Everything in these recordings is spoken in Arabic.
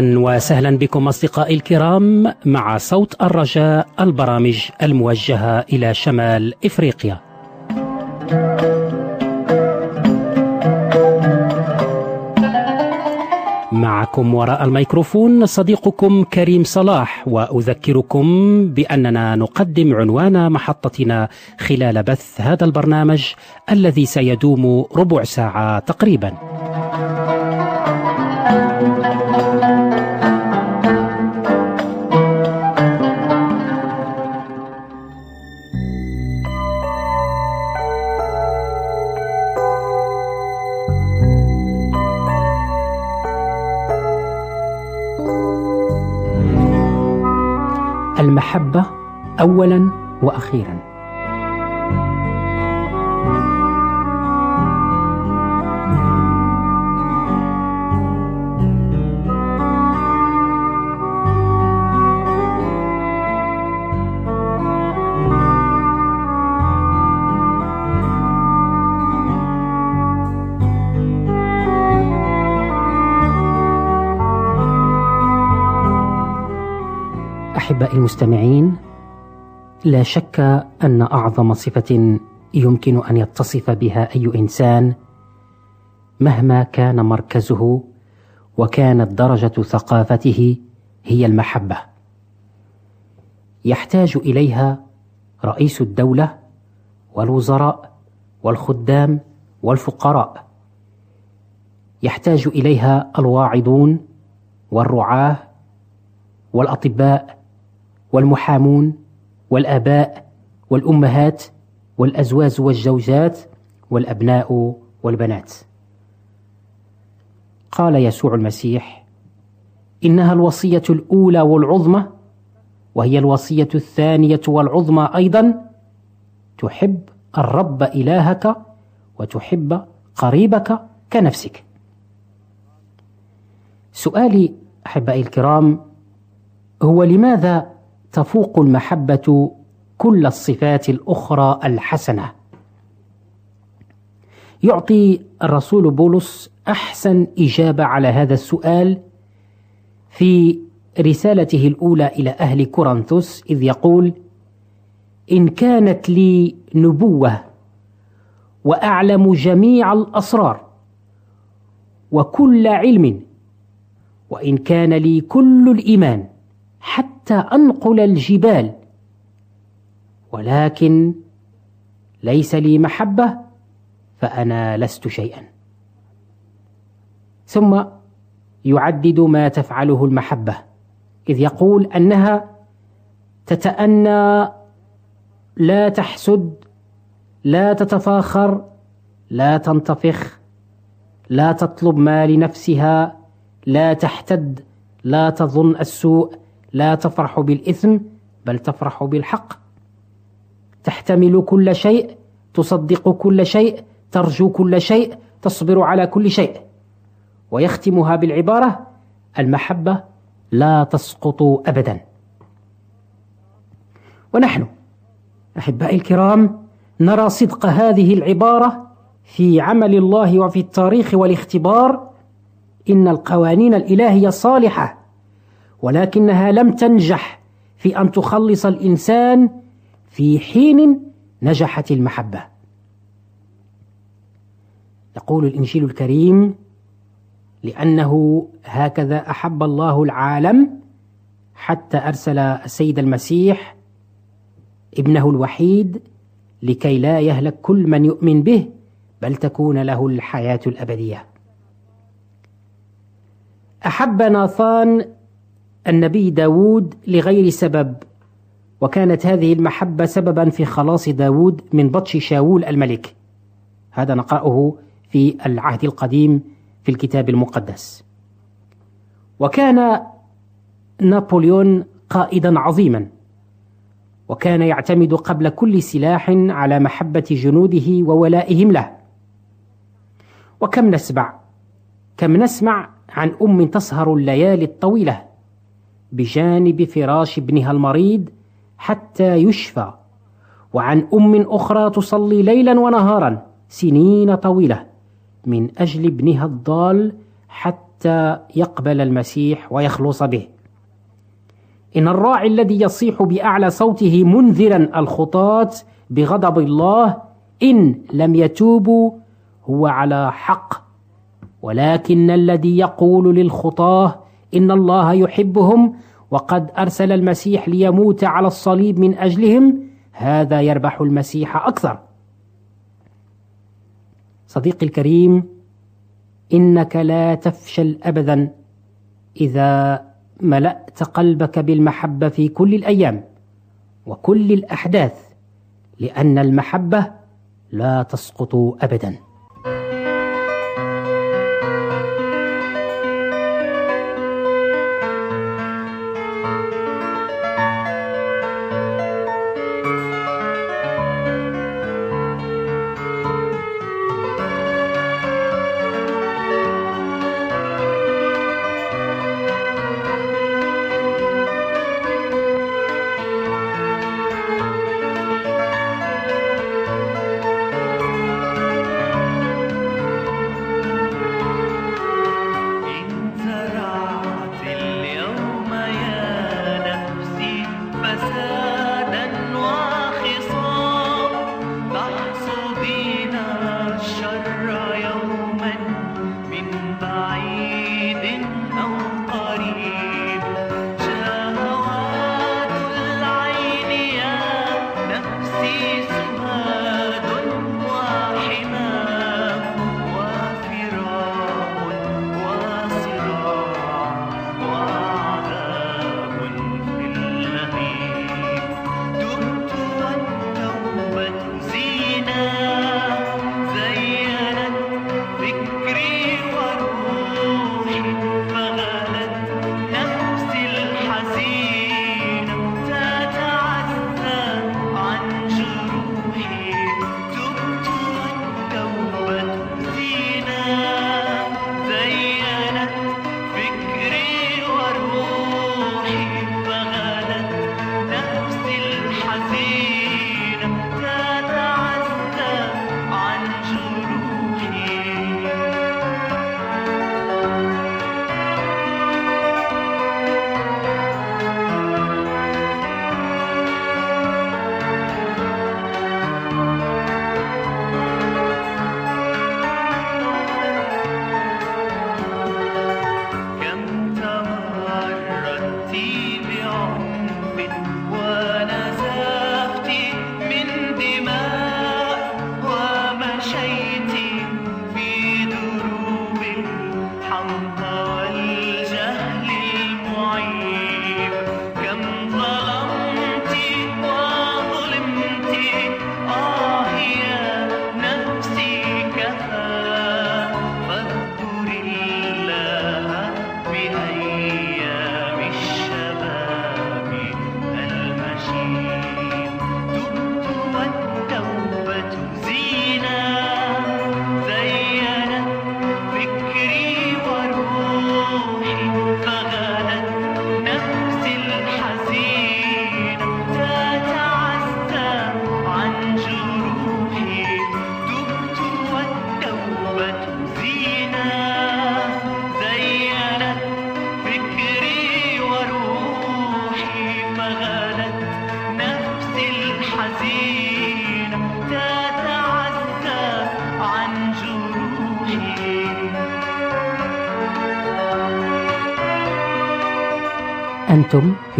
أهلا وسهلا بكم أصدقائي الكرام مع صوت الرجاء البرامج الموجهة إلى شمال إفريقيا. معكم وراء الميكروفون صديقكم كريم صلاح وأذكركم بأننا نقدم عنوان محطتنا خلال بث هذا البرنامج الذي سيدوم ربع ساعة تقريبا. المحبة أولا وأخيرا. أحبائي المستمعين لا شك أن أعظم صفة يمكن أن يتصف بها أي إنسان مهما كان مركزه وكانت درجة ثقافته هي المحبة. يحتاج إليها رئيس الدولة والوزراء والخدام والفقراء. يحتاج إليها الواعظون والرعاة والأطباء والمحامون والآباء والأمهات والأزواج والزوجات والأبناء والبنات. قال يسوع المسيح إنها الوصية الأولى والعظمى وهي الوصية الثانية والعظمى أيضا. تحب الرب إلهك وتحب قريبك كنفسك. سؤالي أحبائي الكرام هو لماذا تفوق المحبة كل الصفات الأخرى الحسنة. يعطي الرسول بولس أحسن إجابة على هذا السؤال في رسالته الأولى إلى أهل كورنثوس إذ يقول إن كانت لي نبوة وأعلم جميع الأسرار وكل علم وإن كان لي كل الإيمان حتى أنقل الجبال. ولكن ليس لي محبة فأنا لست شيئا. ثم يعدد ما تفعله المحبة إذ يقول أنها تتأنى لا تحسد لا تتفاخر لا تنتفخ لا تطلب ما لنفسها لا تحتد لا تظن السوء. لا تفرح بالإثم بل تفرح بالحق. تحتمل كل شيء تصدق كل شيء ترجو كل شيء تصبر على كل شيء. ويختمها بالعبارة المحبة لا تسقط أبدا. ونحن أحبائي الكرام نرى صدق هذه العبارة في عمل الله وفي التاريخ والاختبار إن القوانين الإلهية صالحة ولكنها لم تنجح في أن تخلص الإنسان في حين نجحت المحبة. يقول الإنجيل الكريم لأنه هكذا أحب الله العالم حتى أرسل السيد المسيح ابنه الوحيد لكي لا يهلك كل من يؤمن به بل تكون له الحياة الأبدية. أحب ناثان النبي داود لغير سبب وكانت هذه المحبة سببا في خلاص داود من بطش شاول الملك. هذا نقرأه في العهد القديم في الكتاب المقدس. وكان نابليون قائدا عظيما وكان يعتمد قبل كل سلاح على محبة جنوده وولائهم له. وكم نسمع كم نسمع عن أم تسهر الليالي الطويلة بجانب فراش ابنها المريض حتى يشفى. وعن أم أخرى تصلي ليلا ونهارا سنين طويلة من أجل ابنها الضال حتى يقبل المسيح ويخلص به. إن الراعي الذي يصيح بأعلى صوته منذرا الخطاة بغضب الله إن لم يتوبوا هو على حق. ولكن الذي يقول للخطاه إن الله يحبهم وقد أرسل المسيح ليموت على الصليب من أجلهم. هذا يربح المسيح أكثر. صديقي الكريم إنك لا تفشل أبدا إذا ملأت قلبك بالمحبة في كل الأيام وكل الأحداث لأن المحبة لا تسقط أبداً.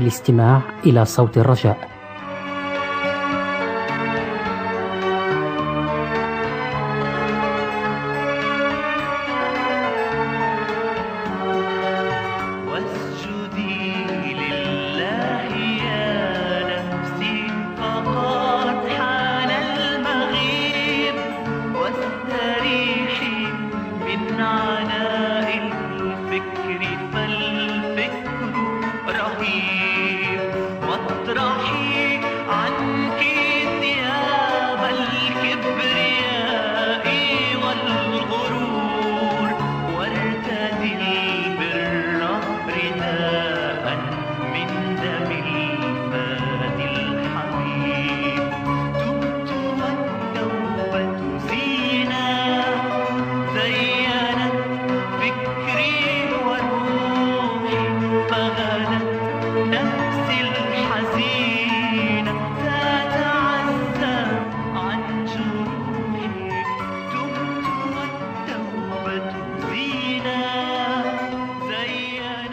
الاستماع إلى صوت الرجاء.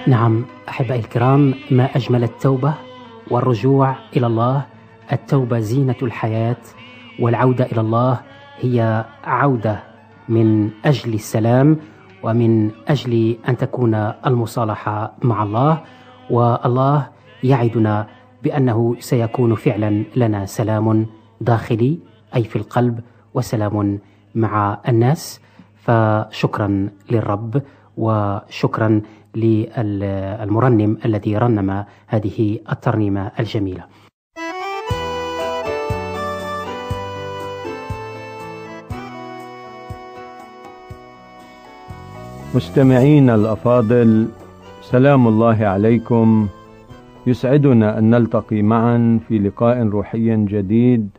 نعم أحبائي الكرام ما أجمل التوبة والرجوع إلى الله التوبة زينة الحياة والعودة إلى الله هي عودة من أجل السلام ومن أجل أن تكون المصالحة مع الله والله يعدنا بأنه سيكون فعلا لنا سلام داخلي أي في القلب وسلام مع الناس. فشكرا للرب وشكرا للمرنم الذي رنم هذه الترنيمة الجميلة. مستمعين الأفاضل سلام الله عليكم. يسعدنا أن نلتقي معا في لقاء روحي جديد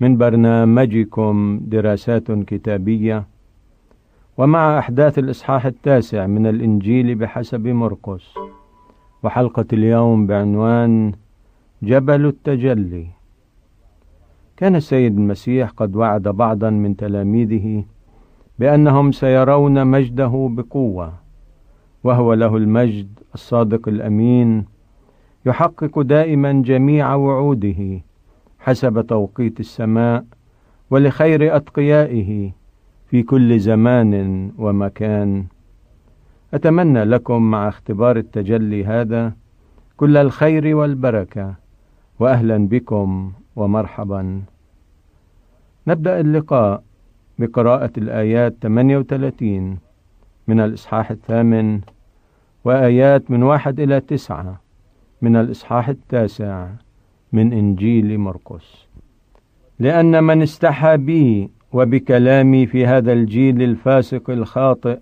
من برنامجكم دراسات كتابية. ومع أحداث الإصحاح التاسع من الإنجيل بحسب مرقس وحلقة اليوم بعنوان جبل التجلي. كان السيد المسيح قد وعد بعضا من تلاميذه بأنهم سيرون مجده بقوة وهو له المجد الصادق الأمين يحقق دائما جميع وعوده حسب توقيت السماء ولخير أتقيائه في كل زمان ومكان. أتمنى لكم مع اختبار التجلي هذا كل الخير والبركة واهلا بكم ومرحبا. نبدأ اللقاء بقراءة الآيات 38 من الإصحاح الثامن وآيات من واحد إلى تسعة من الإصحاح التاسع من إنجيل مرقس. لأن من استحى بي وبكلامي في هذا الجيل الفاسق الخاطئ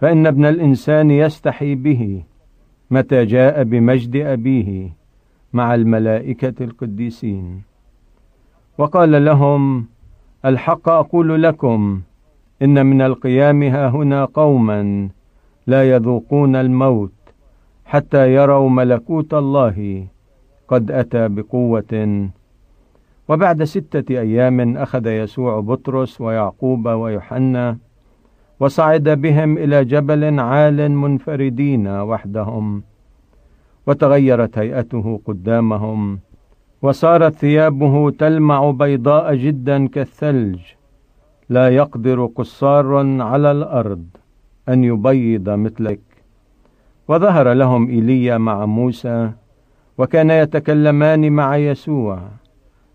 فإن ابن الإنسان يستحي به متى جاء بمجد أبيه مع الملائكة القديسين. وقال لهم الحق أقول لكم إن من القيام ها هنا قوما لا يذوقون الموت حتى يروا ملكوت الله قد أتى بقوة وبعد ستة أيام أخذ يسوع بطرس ويعقوب ويوحنا وصعد بهم إلى جبل عال منفردين وحدهم وتغيرت هيئته قدامهم وصارت ثيابه تلمع بيضاء جدا كالثلج لا يقدر قصار على الأرض أن يبيض مثلك. وظهر لهم إيليا مع موسى وكان يتكلمان مع يسوع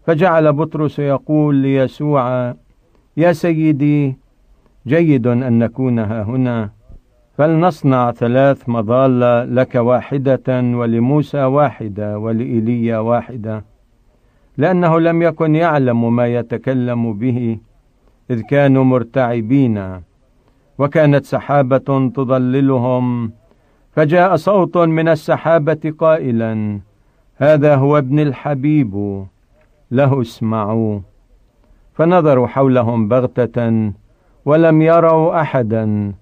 فجعل بطرس يقول ليسوع يا سيدي جيد أن نكون ها هنا فلنصنع ثلاث مظال لك واحدة ولموسى واحدة ولإيليا واحدة لأنه لم يكن يعلم ما يتكلم به إذ كانوا مرتعبين وكانت سحابة تضللهم فجاء صوت من السحابة قائلا هذا هو ابن الحبيب. له اسمعوا. فنظروا حولهم بغتة ولم يروا أحدا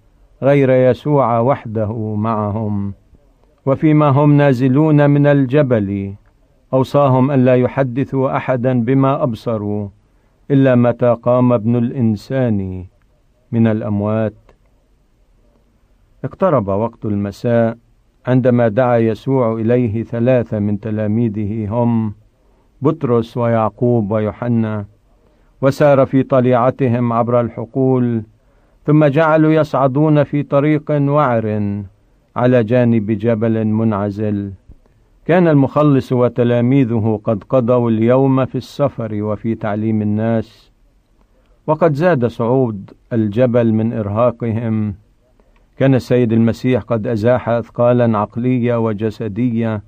غير يسوع وحده معهم. وفيما هم نازلون من الجبل أوصاهم ألا يحدثوا أحدا بما أبصروا إلا متى قام ابن الإنسان من الأموات. اقترب وقت المساء عندما دعا يسوع إليه ثلاثة من تلاميذه هم بطرس ويعقوب ويوحنا وسار في طليعتهم عبر الحقول ثم جعلوا يصعدون في طريق وعر على جانب جبل منعزل. كان المخلص وتلاميذه قد قضوا اليوم في السفر وفي تعليم الناس وقد زاد صعود الجبل من إرهاقهم. كان السيد المسيح قد أزاح اثقالا عقليه وجسديه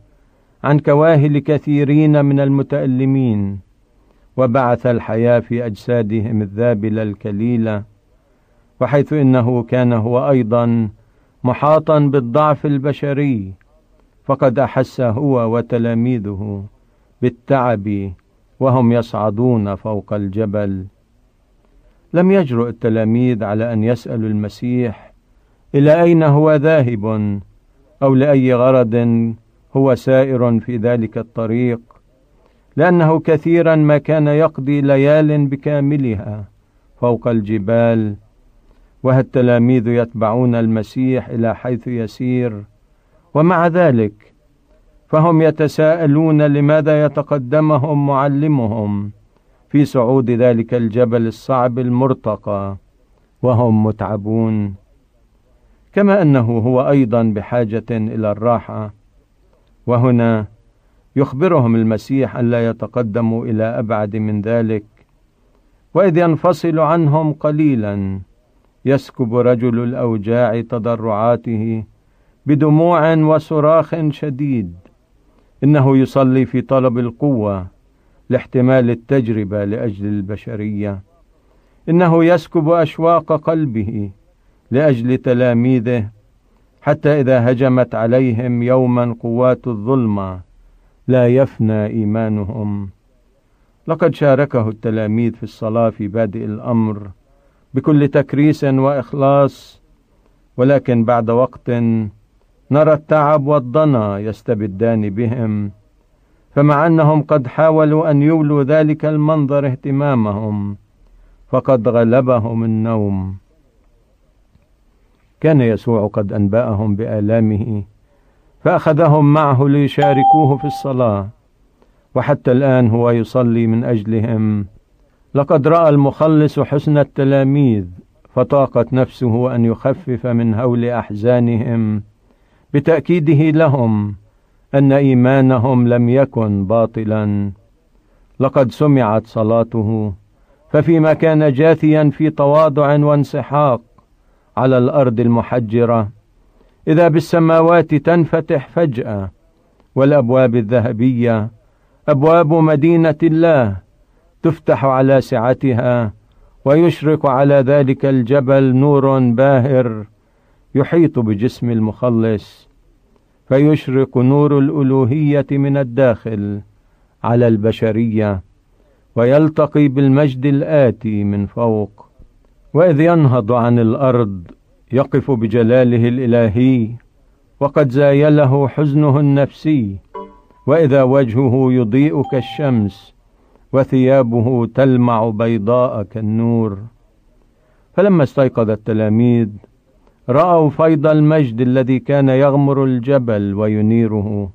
عن كواهل كثيرين من المتألمين وبعث الحياة في أجسادهم الذابلة الكليلة وحيث إنه كان هو أيضا محاطا بالضعف البشري فقد أحس هو وتلاميذه بالتعب وهم يصعدون فوق الجبل. لم يجرؤ التلاميذ على أن يسألوا المسيح إلى أين هو ذاهب أو لأي غرض هو سائر في ذلك الطريق لأنه كثيرا ما كان يقضي ليال بكاملها فوق الجبال وها التلاميذ يتبعون المسيح إلى حيث يسير ومع ذلك فهم يتساءلون لماذا يتقدمهم معلمهم في صعود ذلك الجبل الصعب المرتقى وهم متعبون. كما أنه هو أيضا بحاجة إلى الراحة وهنا يخبرهم المسيح الا يتقدموا إلى أبعد من ذلك وإذ ينفصل عنهم قليلا يسكب رجل الأوجاع تضرعاته بدموع وصراخ شديد إنه يصلي في طلب القوة لاحتمال التجربة لأجل البشرية إنه يسكب أشواق قلبه لأجل تلاميذه حتى إذا هجمت عليهم يوما قوات الظلمة لا يفنى إيمانهم. لقد شاركه التلاميذ في الصلاة في بادئ الأمر بكل تكريس وإخلاص ولكن بعد وقت نرى التعب والضنا يستبدان بهم فمع أنهم قد حاولوا أن يولوا ذلك المنظر اهتمامهم فقد غلبهم النوم. كان يسوع قد أنبأهم بآلامه فأخذهم معه ليشاركوه في الصلاة. وحتى الآن هو يصلي من أجلهم. لقد رأى المخلص حسن التلاميذ فطاقت نفسه أن يخفف من هول أحزانهم. بتأكيده لهم أن إيمانهم لم يكن باطلا. لقد سمعت صلاته ففيما كان جاثيا في تواضع وانسحاق على الأرض المحجرة. إذا بالسماوات تنفتح فجأة والأبواب الذهبية أبواب مدينة الله تفتح على سعتها ويشرق على ذلك الجبل نور باهر يحيط بجسم المخلص. فيشرق نور الألوهية من الداخل على البشرية ويلتقي بالمجد الآتي من فوق. وإذ ينهض عن الأرض يقف بجلاله الإلهي وقد زايله حزنه النفسي وإذا وجهه يضيء كالشمس وثيابه تلمع بيضاء كالنور فلما استيقظ التلاميذ رأوا فيض المجد الذي كان يغمر الجبل وينيره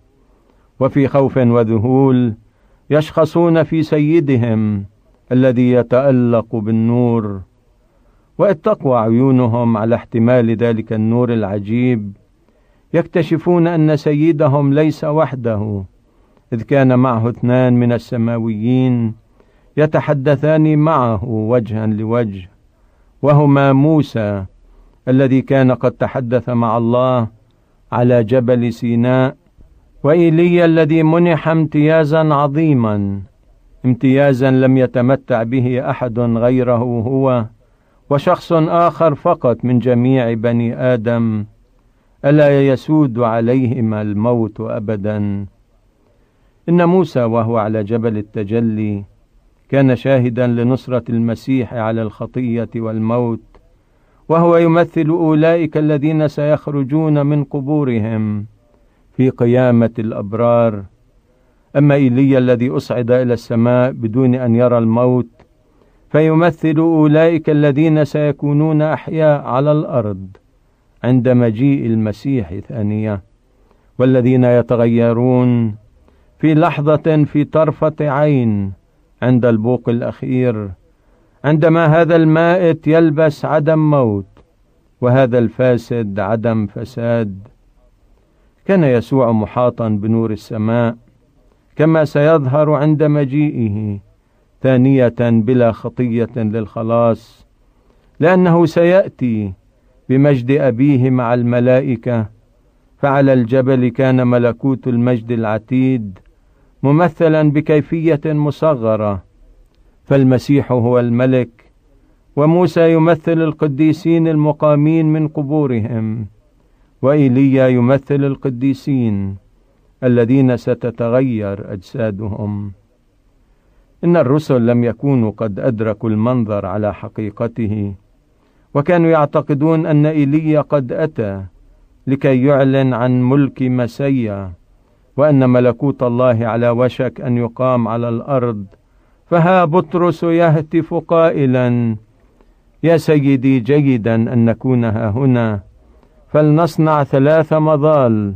وفي خوف وذهول يشخصون في سيدهم الذي يتألق بالنور. واذ تقوى عيونهم على احتمال ذلك النور العجيب. يكتشفون أن سيدهم ليس وحده إذ كان معه اثنان من السماويين يتحدثان معه وجها لوجه وهما موسى الذي كان قد تحدث مع الله على جبل سيناء وإيليا الذي منح امتيازا عظيما امتيازا لم يتمتع به أحد غيره هو. وشخص آخر فقط من جميع بني آدم ألا يسود عليهما الموت ابدا. إن موسى وهو على جبل التجلي كان شاهدا لنصرة المسيح على الخطية والموت وهو يمثل أولئك الذين سيخرجون من قبورهم في قيامة الأبرار. أما إيليا الذي أصعد إلى السماء بدون أن يرى الموت فيمثل أولئك الذين سيكونون أحياء على الأرض عند مجيء المسيح ثانية والذين يتغيرون في لحظة في طرفة عين عند البوق الأخير عندما هذا المائت يلبس عدم موت وهذا الفاسد عدم فساد. كان يسوع محاطا بنور السماء كما سيظهر عند مجيئه ثانية بلا خطية للخلاص لأنه سيأتي بمجد أبيه مع الملائكة فعلى الجبل كان ملكوت المجد العتيد ممثلا بكيفية مصغرة فالمسيح هو الملك وموسى يمثل القديسين المقامين من قبورهم وإيليا يمثل القديسين الذين ستتغير أجسادهم. إن الرسل لم يكونوا قد أدركوا المنظر على حقيقته وكانوا يعتقدون أن إيليا قد أتى لكي يعلن عن ملك مسيا وأن ملكوت الله على وشك أن يقام على الأرض. فها بطرس يهتف قائلا يا سيدي جيدا أن نكون ها هنا فلنصنع ثلاث مظال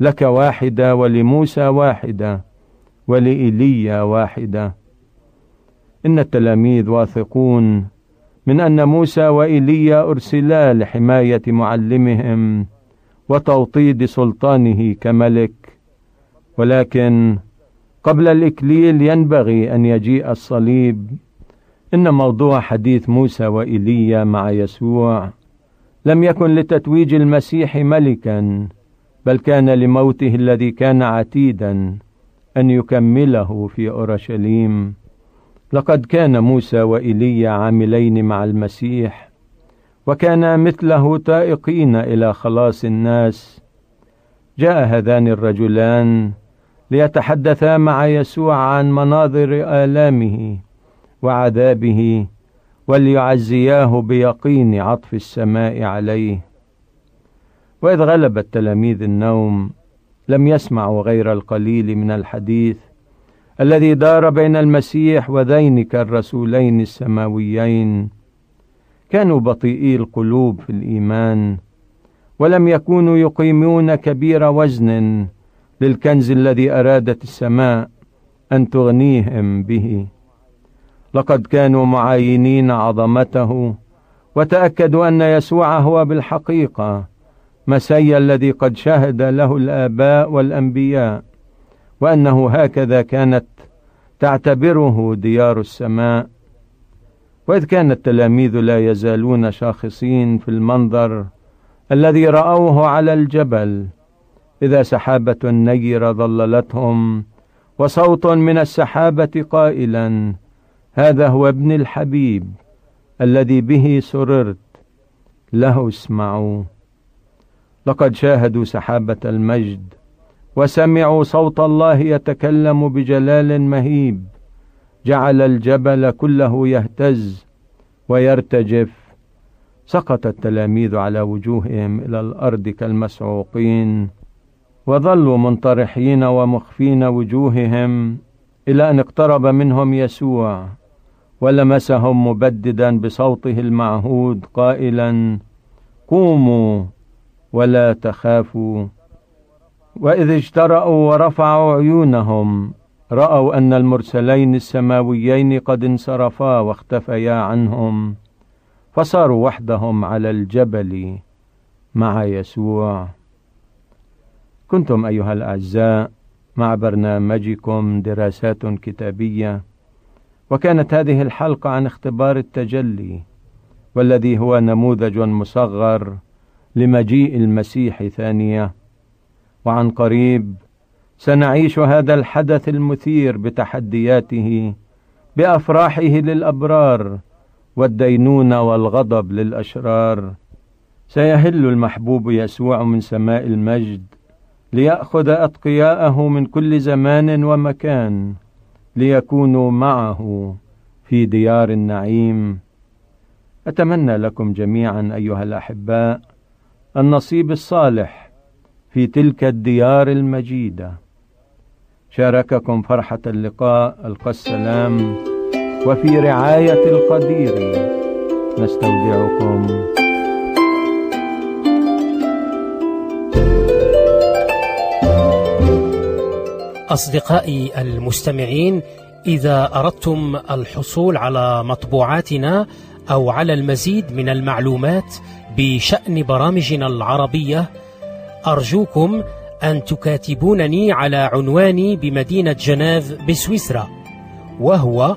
لك واحدة ولموسى واحدة ولإيليا واحدة. إن التلاميذ واثقون من أن موسى وإيليا أرسلا لحماية معلمهم وتوطيد سلطانه كملك. ولكن قبل الإكليل ينبغي أن يجيء الصليب. إن موضوع حديث موسى وإيليا مع يسوع لم يكن لتتويج المسيح ملكا بل كان لموته الذي كان عتيدا أن يكمله في أورشليم. لقد كان موسى وإيليا عاملين مع المسيح وكانا مثله تائقين إلى خلاص الناس. جاء هذان الرجلان ليتحدثا مع يسوع عن مناظر آلامه وعذابه وليعزياه بيقين عطف السماء عليه. وإذ غلب التلاميذ النوم لم يسمعوا غير القليل من الحديث الذي دار بين المسيح وذينك الرسولين السماويين. كانوا بطيئي القلوب في الإيمان ولم يكونوا يقيمون كبير وزن للكنز الذي أرادت السماء أن تغنيهم به. لقد كانوا معاينين عظمته وتأكدوا أن يسوع هو بالحقيقة مسيا الذي قد شهد له الآباء والأنبياء. وأنه هكذا كانت تعتبره ديار السماء. وإذ كان التلاميذ لا يزالون شاخصين في المنظر الذي رأوه على الجبل إذا سحابة نيرة ظللتهم وصوت من السحابة قائلا هذا هو ابن الحبيب الذي به سررت له اسمعوا. لقد شاهدوا سحابة المجد وسمعوا صوت الله يتكلم بجلال مهيب. جعل الجبل كله يهتز ويرتجف. سقط التلاميذ على وجوههم إلى الأرض كالمسعوقين. وظلوا منطرحين ومخفين وجوههم إلى أن اقترب منهم يسوع. ولمسهم مبددا بصوته المعهود قائلا قوموا ولا تخافوا. وإذ اجترأوا ورفعوا عيونهم رأوا أن المرسلين السماويين قد انصرفا واختفيا عنهم فصاروا وحدهم على الجبل مع يسوع. كنتم أيها الأعزاء مع برنامجكم دراسات كتابية وكانت هذه الحلقة عن اختبار التجلي والذي هو نموذج مصغر لمجيء المسيح ثانية. وعن قريب سنعيش هذا الحدث المثير بتحدياته بأفراحه للأبرار والدينونه والغضب للأشرار. سيهل المحبوب يسوع من سماء المجد ليأخذ أتقياءه من كل زمان ومكان ليكونوا معه في ديار النعيم. أتمنى لكم جميعا أيها الأحباء النصيب الصالح في تلك الديار المجيدة. شارككم فرحة اللقاء ألقى السلام. وفي رعاية القدير نستودعكم. أصدقائي المستمعين إذا أردتم الحصول على مطبوعاتنا أو على المزيد من المعلومات بشأن برامجنا العربية أرجوكم أن تكاتبونني على عنواني بمدينة جنيف بسويسرا وهو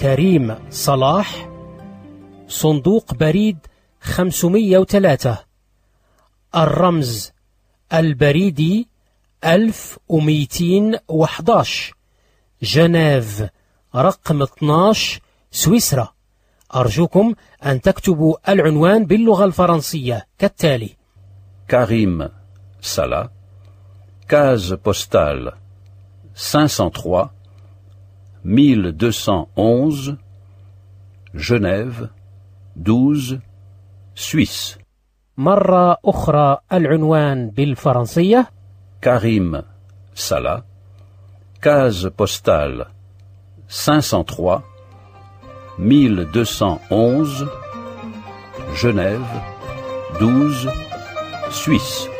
كريم صلاح صندوق بريد 503 الرمز البريدي 1211 جنيف رقم 12 سويسرا. أرجوكم أن تكتبوا العنوان باللغة الفرنسية كالتالي كريم صلاح case postale 503 1211 Genève 12 Suisse مرة أخرى العنوان بالفرنسية Karim Salah case postale 503 1211 Genève 12 Suisse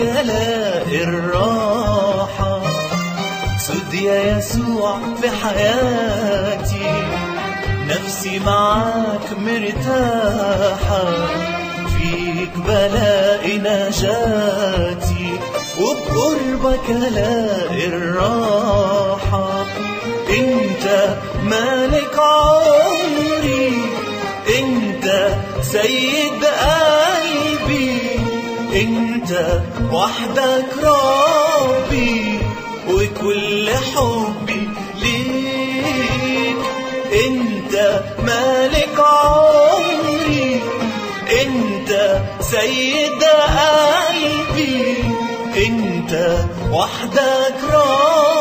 الاقي الراحة سد يا يسوع في حياتي نفسي معاك مرتاحة. فيك بلاقي نجاتي وبقربك الاقي الراحة أنت مالك عمري أنت سيد قلبي انت وحدك ربي وكل حبي ليك. انت مالك عمري انت سيد قلبي. انت وحدك ربي.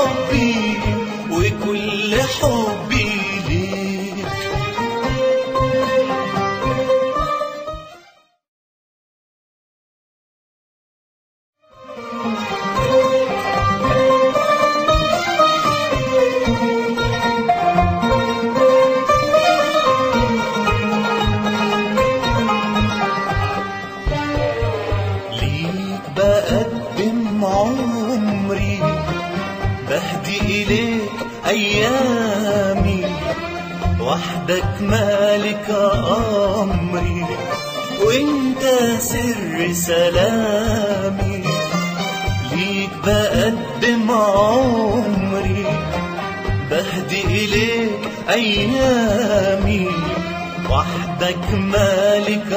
وحدك مالك أمري وإنت سر سلامي. ليك بقدم عمري بهدي إليك أيامي. وحدك مالك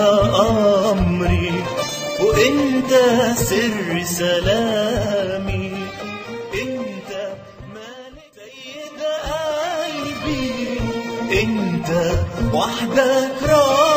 أمري وإنت سر سلامي. وحدك ربي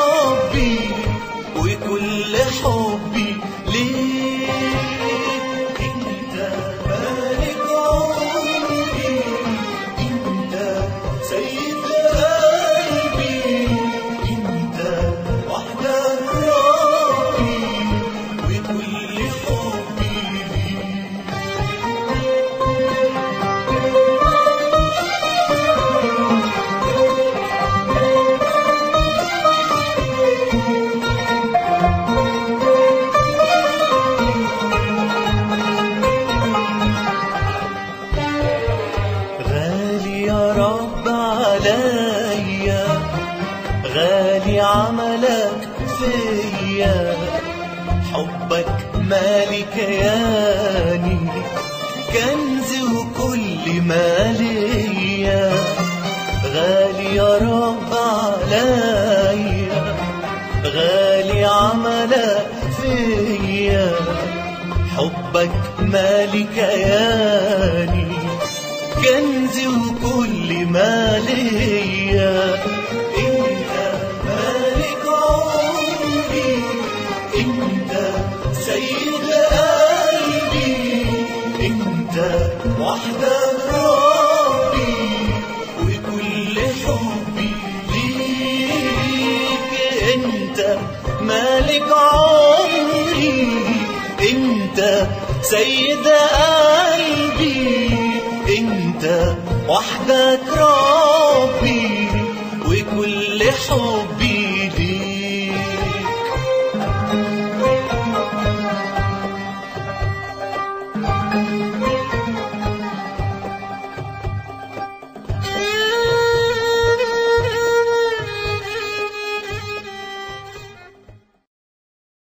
كياني كنزي وكل ما ليا. إنت مالك عمري إنت سيد قلبي إنت وحدك مالك عمري إنت سيد قلبي وحدك ربي وكل حبي